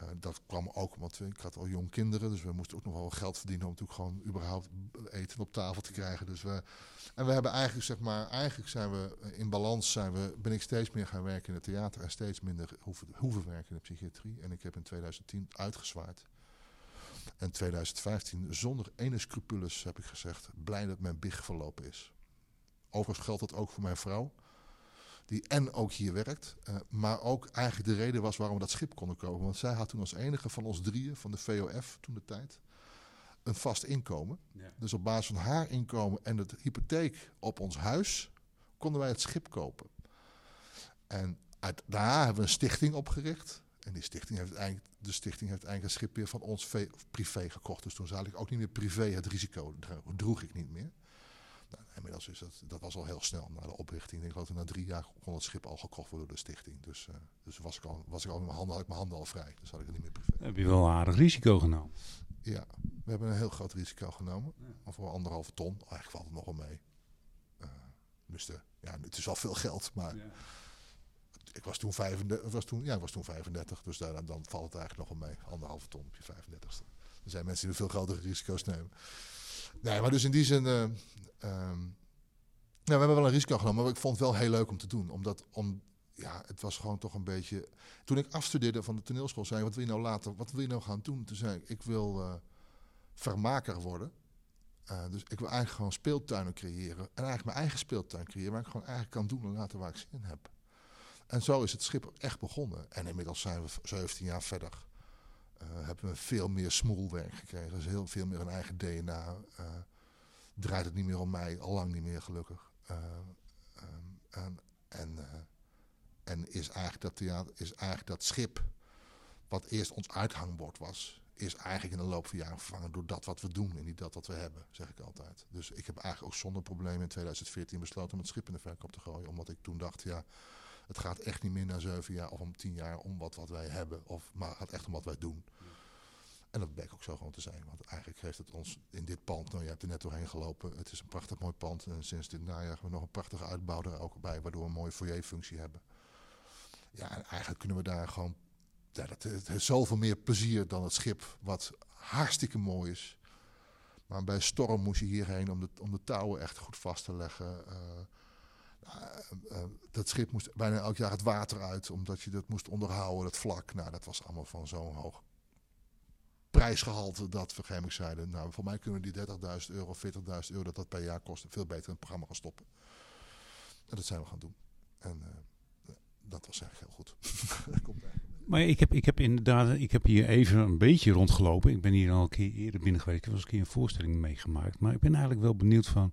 Uh, dat kwam ook omdat ik had al jong kinderen, dus we moesten ook nog wel geld verdienen om natuurlijk gewoon überhaupt eten op tafel te krijgen. Dus we, en we hebben eigenlijk, zeg maar, eigenlijk zijn we in balans, zijn we, ben ik steeds meer gaan werken in het theater en steeds minder hoeven, hoeven werken in de psychiatrie. En ik heb in 2010 uitgezwaard. En 2015, zonder ene scrupules, heb ik gezegd, blij dat mijn big verlopen is. Overigens geldt dat ook voor mijn vrouw die en ook hier werkt. Uh, maar ook eigenlijk de reden was waarom we dat schip konden kopen. Want zij had toen als enige van ons drieën, van de VOF toen de tijd, een vast inkomen. Ja. Dus op basis van haar inkomen en de hypotheek op ons huis konden wij het schip kopen. En uit, daarna hebben we een stichting opgericht. En die stichting heeft eigenlijk, de stichting heeft eigenlijk het schip weer van ons privé gekocht. Dus toen zat ik ook niet meer privé het risico, droeg ik niet meer. Nou, inmiddels is dat, dat was al heel snel na de oprichting. Ik denk dat na drie jaar kon het schip al gekocht worden door de stichting. Dus, uh, dus was ik al, was ik al met mijn handen, had ik mijn handen al vrij. Dus had ik het niet meer privé. Heb je wel een aardig risico genomen? Ja, we hebben een heel groot risico genomen. Ja. Voor anderhalve ton. Eigenlijk valt het nog wel mee. Uh, dus de, ja, het is wel veel geld, maar... Ja. Ik was toen 35, was toen, ja, ik was toen 35 dus daar, dan valt het eigenlijk nog wel mee. Anderhalve ton op je 35ste. Er zijn mensen die veel grotere risico's nemen. Nee, maar dus in die zin. Uh, um, nou, we hebben wel een risico genomen, maar ik vond het wel heel leuk om te doen. Omdat om, ja, het was gewoon toch een beetje. Toen ik afstudeerde van de toneelschool, zei Wat wil je nou later? Wat wil je nou gaan doen? Toen zei ik: Ik wil uh, vermaker worden. Uh, dus ik wil eigenlijk gewoon speeltuinen creëren. En eigenlijk mijn eigen speeltuin creëren, waar ik gewoon eigenlijk kan doen en laten waar ik zin in heb. En zo is het schip echt begonnen. En inmiddels zijn we 17 jaar verder. Uh, hebben we veel meer smoelwerk gekregen. Dus heel veel meer een eigen DNA. Draait het niet meer om mij, al lang niet meer gelukkig. Uh, um, en en En is eigenlijk dat, theater, is eigenlijk dat schip, wat eerst ons uithangbord was, is eigenlijk in de loop van jaren vervangen door dat wat we doen en niet dat wat we hebben, zeg ik altijd. Dus ik heb eigenlijk ook zonder problemen in 2014 besloten om het schip in de verkoop te gooien. Omdat ik toen dacht, ja, het gaat echt niet meer na zeven jaar of om tien jaar om wat, wat wij hebben. Of, maar het gaat echt om wat wij doen. En dat bleek ook zo gewoon te zijn. Want eigenlijk heeft het ons in dit pand, nou je hebt er net doorheen gelopen. Het is een prachtig mooi pand. En sinds dit najaar hebben we nog een prachtige uitbouw er ook bij. Waardoor we een mooie foyerfunctie hebben. Ja, en eigenlijk kunnen we daar gewoon... Ja, dat, het heeft zoveel meer plezier dan het schip. Wat hartstikke mooi is. Maar bij storm moest je hierheen om de, om de touwen echt goed vast te leggen. Uh, dat schip moest bijna elk jaar het water uit, omdat je dat moest onderhouden, het vlak. Nou, dat was allemaal van zo'n hoog prijsgehalte dat we zeiden. Nou, voor mij kunnen die 30.000 euro, 40.000 euro dat dat per jaar kost, veel beter in het programma gaan stoppen. En dat zijn we gaan doen. En uh, dat was eigenlijk heel goed. maar ik heb, ik heb inderdaad, ik heb hier even een beetje rondgelopen. Ik ben hier al een keer eerder binnen geweest. Ik heb eens een keer een voorstelling meegemaakt. Maar ik ben eigenlijk wel benieuwd van,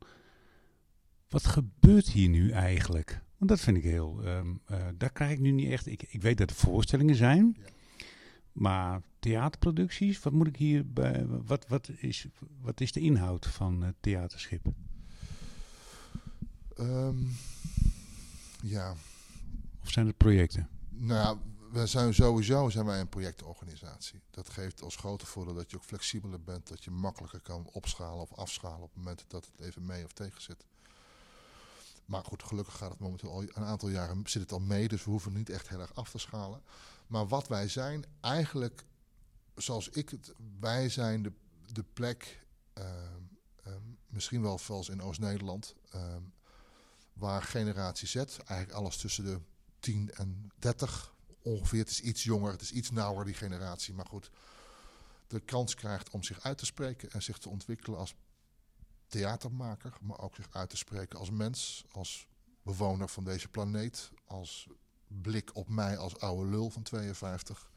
wat gebeurt hier nu eigenlijk? Want dat vind ik heel, um, uh, daar krijg ik nu niet echt, ik, ik weet dat er voorstellingen zijn. Ja. Maar theaterproducties, wat moet ik hier bij, wat, wat, is, wat is de inhoud van het theaterschip? Um, ja. Of zijn het projecten? Nou, we zijn sowieso zijn wij een projectorganisatie. Dat geeft als grote voordeel dat je ook flexibeler bent, dat je makkelijker kan opschalen of afschalen op het moment dat het even mee of tegen zit. Maar goed, gelukkig gaat het momenteel al een aantal jaren zit het al mee, dus we hoeven niet echt heel erg af te schalen. Maar wat wij zijn, eigenlijk zoals ik het, wij zijn de, de plek, uh, uh, misschien wel zoals in Oost-Nederland, uh, waar generatie Z, eigenlijk alles tussen de 10 en 30 ongeveer, het is iets jonger, het is iets nauwer die generatie, maar goed, de kans krijgt om zich uit te spreken en zich te ontwikkelen als theatermaker, maar ook zich uit te spreken als mens, als bewoner van deze planeet, als blik op mij als oude lul van 52.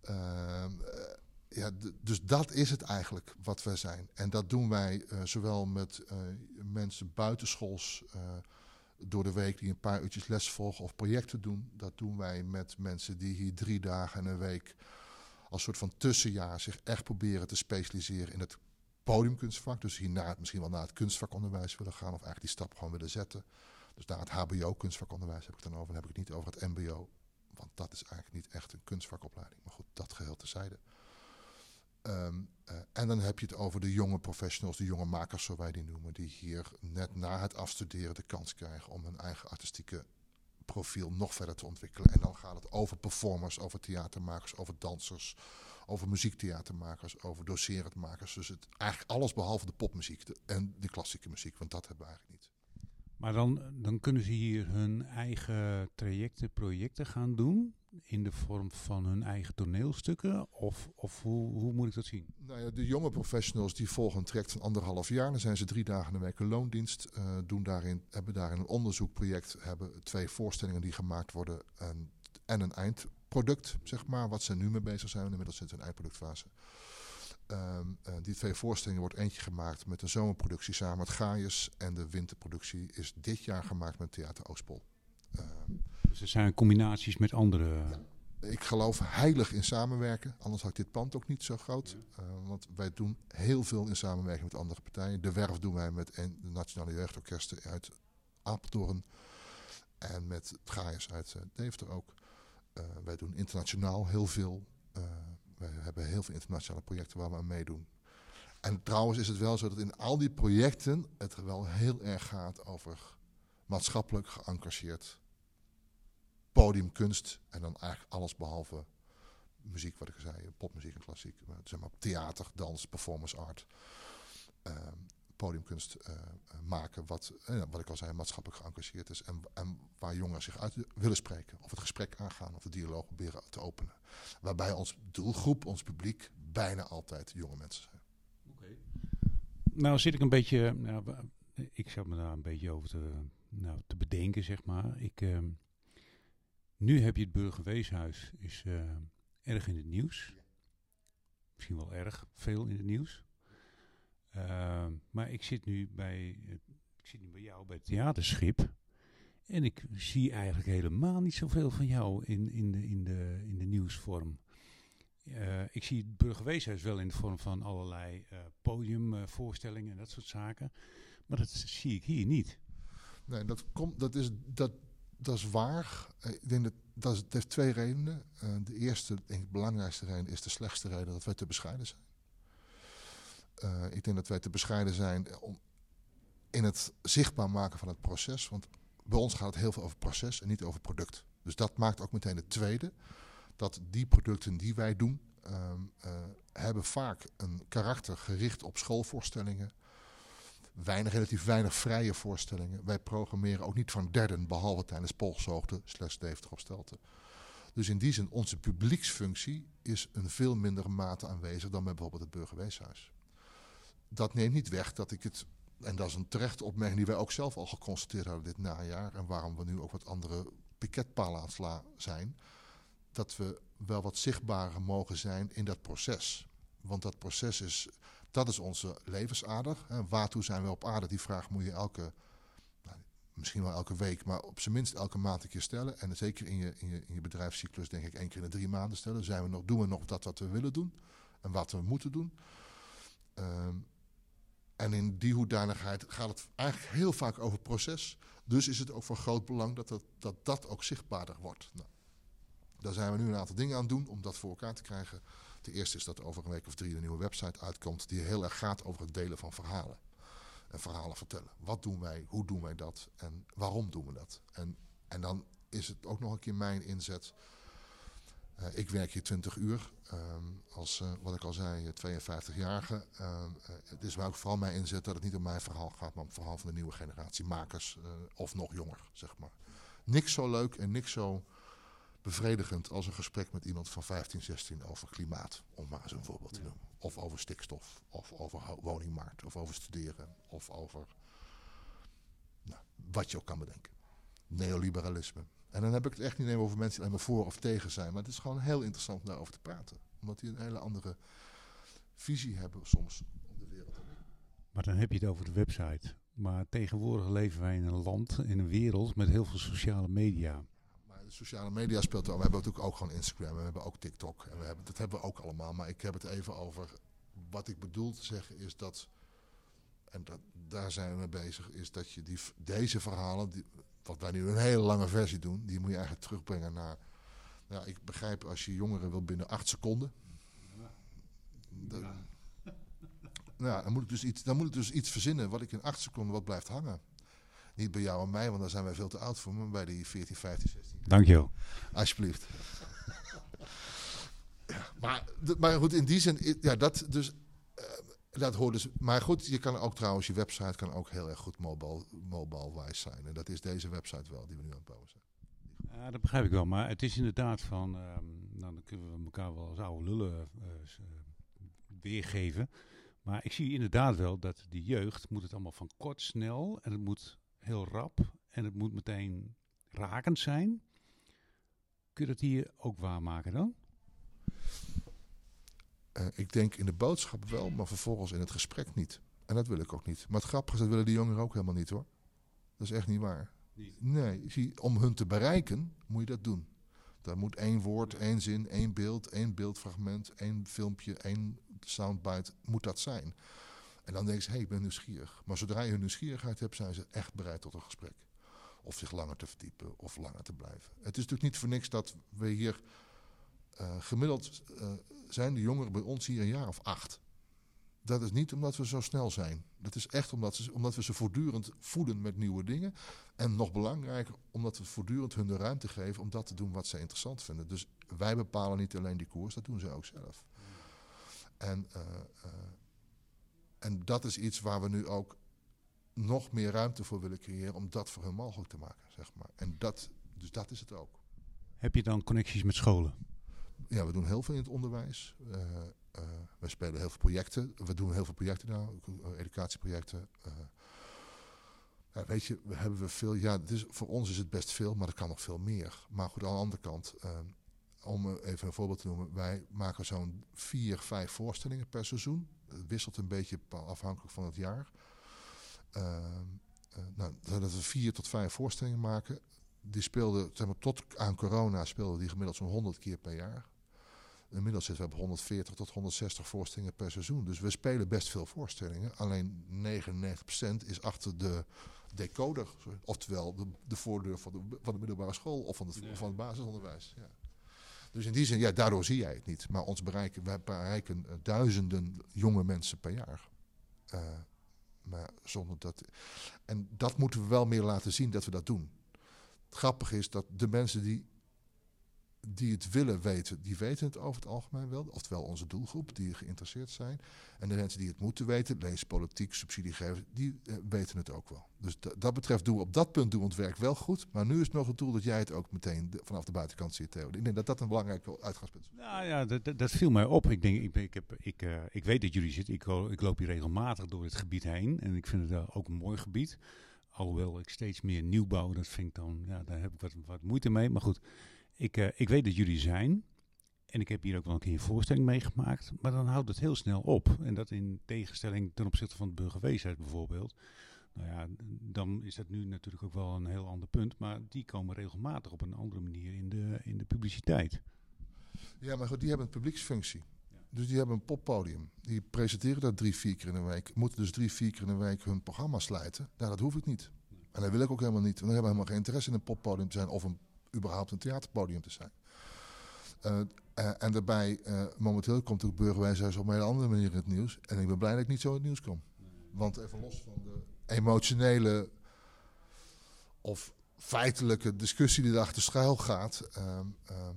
Ehm, eh, ja, dus dat is het eigenlijk wat wij zijn. En dat doen wij uh, zowel met uh, mensen buitenschools door de week die een paar uurtjes les volgen of projecten doen. Dat doen wij met mensen die hier drie dagen in een week als soort van tussenjaar zich echt proberen te specialiseren in het podiumkunstvak. Dus hierna misschien wel naar het kunstvakonderwijs willen gaan of eigenlijk die stap gewoon willen zetten. Dus naar het HBO kunstvakonderdwijs heb ik het dan over. Dan heb ik het niet over het MBO. Want dat is eigenlijk niet echt een kunstvakopleiding. Maar goed, dat geheel tezijde. Um, uh, en dan heb je het over de jonge professionals, de jonge makers, zo wij die noemen, die hier net na het afstuderen de kans krijgen om hun eigen artistieke profiel nog verder te ontwikkelen. En dan gaat het over performers, over theatermakers, over dansers, over muziektheatermakers, over doserendmakers. Dus het, eigenlijk alles behalve de popmuziek en de klassieke muziek, want dat hebben we eigenlijk niet. Maar dan, dan kunnen ze hier hun eigen trajecten, projecten gaan doen in de vorm van hun eigen toneelstukken? Of, of hoe, hoe moet ik dat zien? Nou ja, de jonge professionals die volgen een traject van anderhalf jaar. Dan zijn ze drie dagen in de week een loondienst. Uh, doen daarin, hebben daarin een onderzoekproject. Hebben twee voorstellingen die gemaakt worden. En, en een eindproduct, zeg maar. Wat ze nu mee bezig zijn. Inmiddels zitten ze in eindproductfase. Um, uh, die twee voorstellingen wordt eentje gemaakt met een zomerproductie samen met Gaius. En de winterproductie is dit jaar gemaakt met Theater Oostpol. Uh, dus er zijn combinaties met andere... Ja. Ik geloof heilig in samenwerken, anders had ik dit pand ook niet zo groot. Ja. Uh, want wij doen heel veel in samenwerking met andere partijen. De werf doen wij met de Nationale Jeugdorkesten uit Apeldoorn. En met Gaius uit uh, Deventer ook. Uh, wij doen internationaal heel veel. We hebben heel veel internationale projecten waar we aan meedoen. En trouwens is het wel zo dat in al die projecten het wel heel erg gaat over maatschappelijk geëngageerd podiumkunst. En dan eigenlijk alles behalve muziek, wat ik zei, popmuziek en klassiek. Zeg maar theater, dans, performance art. Uh, podiumkunst uh, maken, wat, uh, wat ik al zei, maatschappelijk geëngageerd is. En, en waar jongeren zich uit willen spreken. Of het gesprek aangaan, of de dialoog proberen te openen. Waarbij ons doelgroep, ons publiek, bijna altijd jonge mensen zijn. Okay. Nou zit ik een beetje, nou, ik zat me daar een beetje over te, nou, te bedenken, zeg maar. Ik, uh, nu heb je het Burgerweeshuis, is uh, erg in het nieuws. Misschien wel erg veel in het nieuws. Uh, maar ik zit nu bij, ik zit nu bij jou bij het theaterschip. En ik zie eigenlijk helemaal niet zoveel van jou in, in, de, in, de, in de nieuwsvorm. Uh, ik zie het burgerweeshuis wel in de vorm van allerlei uh, podiumvoorstellingen en dat soort zaken. Maar dat zie ik hier niet. Nee, dat, komt, dat, is, dat, dat is waar. Ik denk dat, dat het heeft twee redenen. De eerste, ik, belangrijkste reden is de slechtste reden dat wij te bescheiden zijn. Ik denk dat wij te bescheiden zijn om, in het zichtbaar maken van het proces. Want bij ons gaat het heel veel over proces en niet over product. Dus dat maakt ook meteen het tweede. Dat die producten die wij doen, um, uh, hebben vaak een karakter gericht op schoolvoorstellingen. Weinig, relatief weinig vrije voorstellingen. Wij programmeren ook niet van derden, behalve tijdens polshoogte, slechts Deventer op Stelten. Dus in die zin, onze publieksfunctie is een veel mindere mate aanwezig dan bij bijvoorbeeld het Burgerweeshuis. Dat neemt niet weg dat ik het en dat is een terechte opmerking die wij ook zelf al geconstateerd hadden dit najaar. En waarom we nu ook wat andere piketpalen aan het slaan zijn. Dat we wel wat zichtbaarder mogen zijn in dat proces. Want dat proces is, dat is onze levensader. En waartoe zijn we op aarde? Die vraag moet je elke, nou, misschien wel elke week, maar op zijn minst elke maand een keer stellen. En zeker in je, in je, in je bedrijfscyclus denk ik één keer in de drie maanden stellen. Zijn we nog, doen we nog dat wat we willen doen? En wat we moeten doen? Um, en in die hoedanigheid gaat het eigenlijk heel vaak over proces. Dus is het ook van groot belang dat dat, dat, dat ook zichtbaarder wordt. Nou, daar zijn we nu een aantal dingen aan het doen om dat voor elkaar te krijgen. De eerste is dat over een week of drie een nieuwe website uitkomt die heel erg gaat over het delen van verhalen. En verhalen vertellen. Wat doen wij, hoe doen wij dat en waarom doen we dat? En, en dan is het ook nog een keer mijn inzet ik werk hier 20 uur um, als, uh, wat ik al zei, 52-jarige. Uh, ehm, eh, het is waar ook vooral mijn inzet dat het niet om mijn verhaal gaat, maar om het verhaal van de nieuwe generatie makers of nog jonger, zeg maar. Niks zo leuk en niks zo bevredigend als een gesprek met iemand van 15, 16 over klimaat, om maar eens een voorbeeld te noemen. Of over stikstof, of over woningmarkt, of over studeren, of over nou, wat je ook kan bedenken. Neoliberalisme. En dan heb ik het echt niet over mensen die alleen maar voor of tegen zijn. Maar het is gewoon heel interessant om daarover te praten. Omdat die een hele andere visie hebben soms op de wereld. Maar dan heb je het over de website. Maar tegenwoordig leven wij in een land, in een wereld met heel veel sociale media. Maar de sociale media speelt wel. We hebben natuurlijk ook gewoon Instagram. We hebben ook TikTok. En we hebben, dat hebben we ook allemaal. Maar ik heb het even over. Wat ik bedoel te zeggen is dat. En dat, daar zijn we mee bezig. Is dat je die, deze verhalen. Die, wat wij nu een hele lange versie doen, die moet je eigenlijk terugbrengen naar. Ja, ik begrijp als je jongeren wil binnen acht seconden. ja. Nou, dan moet, ik dus iets, dan moet ik dus iets verzinnen wat ik in acht seconden wat blijft hangen. Niet bij jou en mij, want daar zijn wij veel te oud voor, maar bij die 14, 15, 16. Dankjewel. Alsjeblieft. ja, maar, maar goed, in die zin, ja, dat dus. Uh, dat hoort dus, maar goed, je kan ook trouwens, je website kan ook heel erg goed mobile, mobile zijn. En dat is deze website wel, die we nu aan het bouwen zijn. Ja, dat begrijp ik wel. Maar het is inderdaad van, um, nou, dan kunnen we elkaar wel als oude lullen uh, weergeven. Maar ik zie inderdaad wel dat die jeugd moet het allemaal van kort, snel en het moet heel rap en het moet meteen rakend zijn. Kun je dat hier ook waarmaken dan? Uh, ik denk in de boodschap wel, maar vervolgens in het gesprek niet. En dat wil ik ook niet. Maar het grappige is, dat willen die jongeren ook helemaal niet hoor. Dat is echt niet waar. Niet. Nee, zie, om hun te bereiken moet je dat doen. Daar moet één woord, één zin, één beeld, één beeldfragment, één filmpje, één soundbite, moet dat zijn. En dan denk ze, hé, hey, ik ben nieuwsgierig. Maar zodra je hun nieuwsgierigheid hebt, zijn ze echt bereid tot een gesprek. Of zich langer te verdiepen, of langer te blijven. Het is natuurlijk niet voor niks dat we hier uh, gemiddeld uh, zijn de jongeren bij ons hier een jaar of acht. Dat is niet omdat we zo snel zijn. Dat is echt omdat, ze, omdat we ze voortdurend voeden met nieuwe dingen. En nog belangrijker, omdat we voortdurend hun de ruimte geven om dat te doen wat ze interessant vinden. Dus wij bepalen niet alleen die koers, dat doen ze ook zelf. En, uh, en dat is iets waar we nu ook nog meer ruimte voor willen creëren om dat voor hun mogelijk te maken. Zeg maar. En dat, dus dat is het ook. Heb je dan connecties met scholen? Ja, we doen heel veel in het onderwijs. Uh, we spelen heel veel projecten. We doen heel veel projecten nou, educatieprojecten. Uh, ja, weet je, hebben we veel. Ja, voor ons is het best veel, maar er kan nog veel meer. Maar goed, aan de andere kant, om even een voorbeeld te noemen, wij maken zo'n vier, vijf voorstellingen per seizoen. Het wisselt een beetje afhankelijk van het jaar. nou, dat we vier tot vijf voorstellingen maken. Die speelden, zeg maar, tot aan corona speelden die gemiddeld zo'n 100 keer per jaar. Inmiddels zitten we op 140 tot 160 voorstellingen per seizoen. Dus we spelen best veel voorstellingen. Alleen 99% is achter de decoder. Oftewel de, de voordeur van de, van de middelbare school of van het, van het basisonderwijs. Ja. Dus in die zin, ja, daardoor zie jij het niet. Maar ons bereiken, wij bereiken uh, duizenden jonge mensen per jaar. Uh, maar zonder dat. En dat moeten we wel meer laten zien dat we dat doen. Het grappige is dat de mensen die die het willen weten, die weten het over het algemeen wel. Oftewel onze doelgroep, die geïnteresseerd zijn. En de mensen die het moeten weten, lees politiek, subsidiegevers, die eh, weten het ook wel. Dus dat betreft doen we op dat punt doen we het werk wel goed. Maar nu is het nog het doel dat jij het ook meteen vanaf de buitenkant ziet, Theo. Ik denk dat dat een belangrijk uitgangspunt is. Nou ja, dat, dat viel mij op. Ik, denk, ik, ik, heb, ik, uh, ik weet dat jullie zitten. Ik, ik loop hier regelmatig door het gebied heen. En ik vind het ook een mooi gebied. Alhoewel ik steeds meer nieuwbouw, dat vind ik dan, ja, daar heb ik wat moeite mee. Maar goed, ik, uh, ik weet dat jullie zijn. En ik heb hier ook wel een keer een voorstelling meegemaakt. Maar dan houdt het heel snel op. En dat in tegenstelling ten opzichte van de burgerweesheid bijvoorbeeld. Nou ja, dan is dat nu natuurlijk ook wel een heel ander punt. Maar die komen regelmatig op een andere manier in de, in de publiciteit. Ja, maar goed, die hebben een publieksfunctie. Dus die hebben een poppodium. Die presenteren dat drie, vier keer in een week. Moeten dus drie, vier keer in een week hun programma slijten. Nou, dat hoef ik niet. En dat wil ik ook helemaal niet. Want dan hebben we helemaal geen interesse in een poppodium te zijn of een überhaupt een theaterpodium te zijn. Uh, uh, en daarbij, uh, momenteel komt de burgerwijshuis op een hele andere manier in het nieuws. En ik ben blij dat ik niet zo in het nieuws kom. Want even los van de emotionele of feitelijke discussie die erachter schuil gaat, ehm, ehm,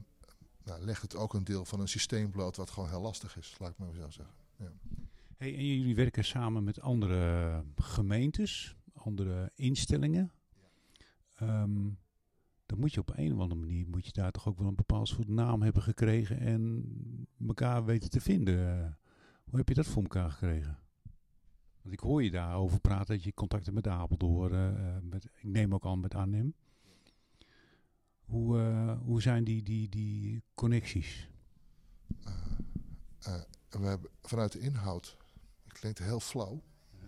nou, legt het ook een deel van een systeem bloot wat gewoon heel lastig is, laat ik maar zo zeggen. Ja. Hey, en jullie werken samen met andere gemeentes, andere instellingen. Ja. Um, dan moet je op een of andere manier moet je daar toch ook wel een bepaald soort naam hebben gekregen en elkaar weten te vinden. Hoe heb je dat voor elkaar gekregen? Want ik hoor je daarover praten dat je contacten met Apeldoorn, uh, met, ik neem ook al met Arnhem. Hoe, uh, hoe zijn die, die, die connecties? Uh, we hebben vanuit de inhoud, het klinkt heel flauw, ja.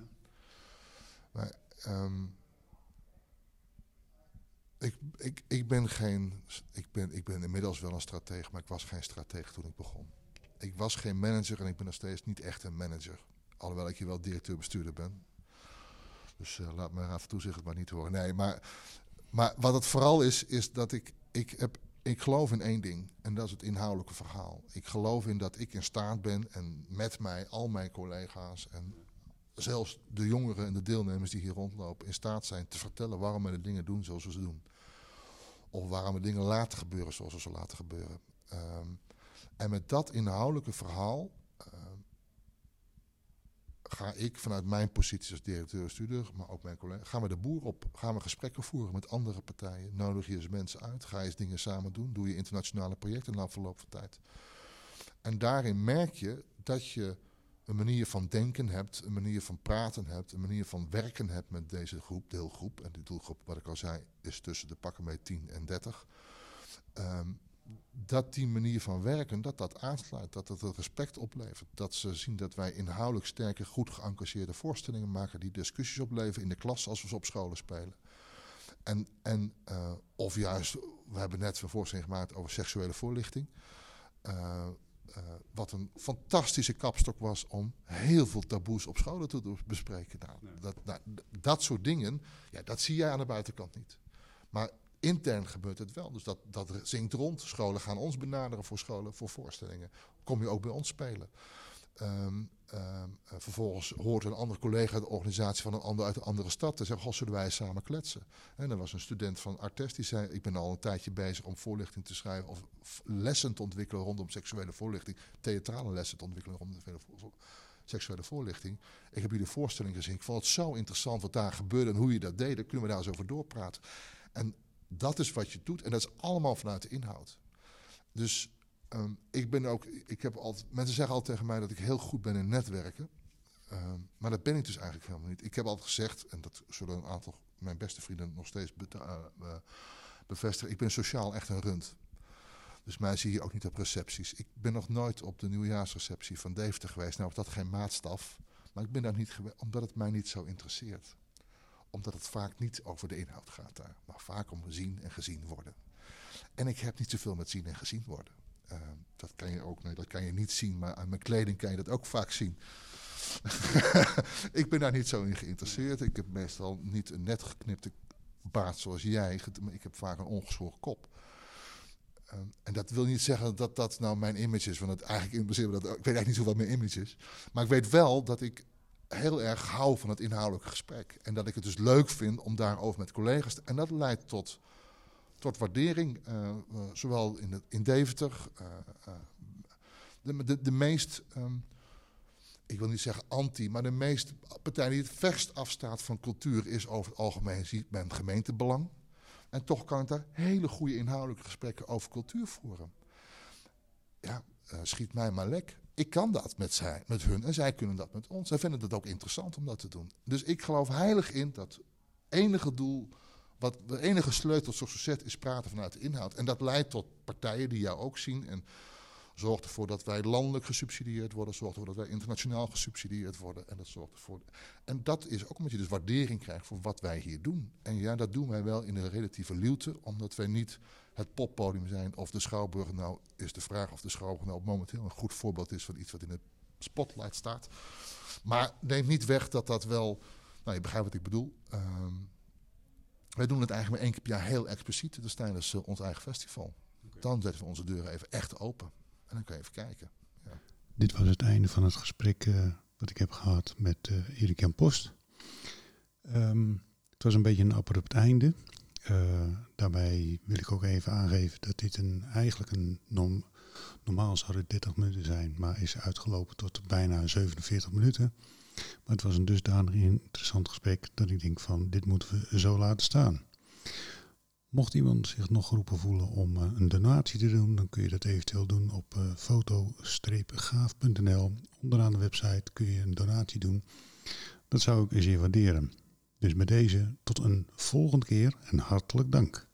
maar um, ik, ik, ik, ben geen, ik, ben, ik ben inmiddels wel een stratege, maar ik was geen stratege toen ik begon. Ik was geen manager en ik ben nog steeds niet echt een manager. Alhoewel ik hier wel directeur-bestuurder ben. Dus uh, laat me af en toe zich het maar niet horen. Nee, maar, maar wat het vooral is, is dat ik, ik, heb, ik geloof in één ding. En dat is het inhoudelijke verhaal. Ik geloof in dat ik in staat ben en met mij al mijn collega's en zelfs de jongeren en de deelnemers die hier rondlopen in staat zijn te vertellen waarom we de dingen doen zoals we ze doen. Of waarom we dingen laten gebeuren zoals we ze laten gebeuren. Um, en met dat inhoudelijke verhaal um, ga ik vanuit mijn positie als directeur-stuurder, maar ook mijn collega's, gaan we de boer op. Gaan we gesprekken voeren met andere partijen. Nodig je eens mensen uit. Ga eens dingen samen doen. Doe je internationale projecten na verloop van tijd. En daarin merk je dat je een manier van denken hebt, een manier van praten hebt, een manier van werken hebt met deze groep, deelgroep. En die doelgroep, wat ik al zei, is tussen de pakken mee 10 en 30. Um, dat die manier van werken, dat dat aansluit, dat het respect oplevert. Dat ze zien dat wij inhoudelijk sterke, goed geëngageerde voorstellingen maken die discussies opleveren in de klas als we ze op scholen spelen. En, en uh, of juist, we hebben net een voorstelling gemaakt over seksuele voorlichting. Uh, uh, wat een fantastische kapstok was om heel veel taboes op scholen te bespreken. Nou, dat, nou, dat soort dingen, ja, dat zie jij aan de buitenkant niet. Maar intern gebeurt het wel. Dus dat, dat zingt rond. Scholen gaan ons benaderen voor scholen, voor voorstellingen. Kom je ook bij ons spelen. Um, vervolgens hoort een andere collega de organisatie van een ander uit een andere stad te zeggen: zullen wij samen kletsen? En er was een student van Artes die zei: Ik ben al een tijdje bezig om voorlichting te schrijven of lessen te ontwikkelen rondom seksuele voorlichting, theatrale lessen te ontwikkelen rondom seksuele voorlichting. Ik heb jullie voorstelling gezien. Ik vond het zo interessant wat daar gebeurde en hoe je dat deed. Kunnen we daar eens over doorpraten. En dat is wat je doet en dat is allemaal vanuit de inhoud. Dus Um, ik ben ook, ik heb altijd, mensen zeggen altijd tegen mij dat ik heel goed ben in netwerken. Um, maar dat ben ik dus eigenlijk helemaal niet. Ik heb altijd gezegd, en dat zullen een aantal mijn beste vrienden nog steeds be uh, uh, bevestigen. Ik ben sociaal echt een rund. Dus mij zie je ook niet op recepties. Ik ben nog nooit op de nieuwjaarsreceptie van Deventer geweest. Nou is dat geen maatstaf. Maar ik ben daar niet geweest, omdat het mij niet zo interesseert. Omdat het vaak niet over de inhoud gaat daar, maar vaak om zien en gezien worden. En ik heb niet zoveel met zien en gezien worden. Uh, dat kan je ook nee, dat kan je niet zien, maar aan mijn kleding kan je dat ook vaak zien. ik ben daar niet zo in geïnteresseerd. Ik heb meestal niet een net geknipte baard zoals jij. Ik heb vaak een ongeschoren kop. Uh, en dat wil niet zeggen dat dat nou mijn image is. Want het eigenlijk me dat. Ik weet eigenlijk niet zo wat mijn image is. Maar ik weet wel dat ik heel erg hou van het inhoudelijke gesprek. En dat ik het dus leuk vind om daarover met collega's te... En dat leidt tot, tot waardering. Uh, uh, zowel in, de, in Deventer. de, de, de meest... Um, ik wil niet zeggen anti, maar de meeste partij die het verst afstaat van cultuur is over het algemeen ziet men gemeentebelang. En toch kan ik daar hele goede inhoudelijke gesprekken over cultuur voeren. Ja, schiet mij maar lek. Ik kan dat met, zij, met hun en zij kunnen dat met ons. Zij vinden het ook interessant om dat te doen. Dus ik geloof heilig in dat enige doel, wat de enige sleutel tot succes is praten vanuit de inhoud. En dat leidt tot partijen die jou ook zien en zorgt ervoor dat wij landelijk gesubsidieerd worden, zorgt ervoor dat wij internationaal gesubsidieerd worden. En dat zorgt ervoor. En dat is ook omdat je dus waardering krijgt voor wat wij hier doen. En ja, dat doen wij wel in een relatieve luwte, omdat wij niet het poppodium zijn of de Schouwburg. Nou, is de vraag of de Schouwburg nou momenteel een goed voorbeeld is van iets wat in de spotlight staat. Maar neemt niet weg dat dat wel. Nou, je begrijpt wat ik bedoel. Um, wij doen het eigenlijk maar één keer per jaar heel expliciet. Dus tijdens uh, ons eigen festival. Okay. Dan zetten we onze deuren even echt open. En dan kan je even kijken. Ja. Dit was het einde van het gesprek uh, wat ik heb gehad met uh, Erik Jan Post. Um, het was een beetje een abrupt einde. Uh, daarbij wil ik ook even aangeven dat dit een, eigenlijk een norm, normaal zou het 30 minuten zijn, maar is uitgelopen tot bijna 47 minuten. Maar het was een dusdanig interessant gesprek dat ik denk van dit moeten we zo laten staan. Mocht iemand zich nog geroepen voelen om uh, een donatie te doen, dan kun je dat eventueel doen op uh, foto-gaaf.nl. Onderaan de website kun je een donatie doen. Dat zou ik zeer waarderen. Dus met deze tot een volgende keer en hartelijk dank.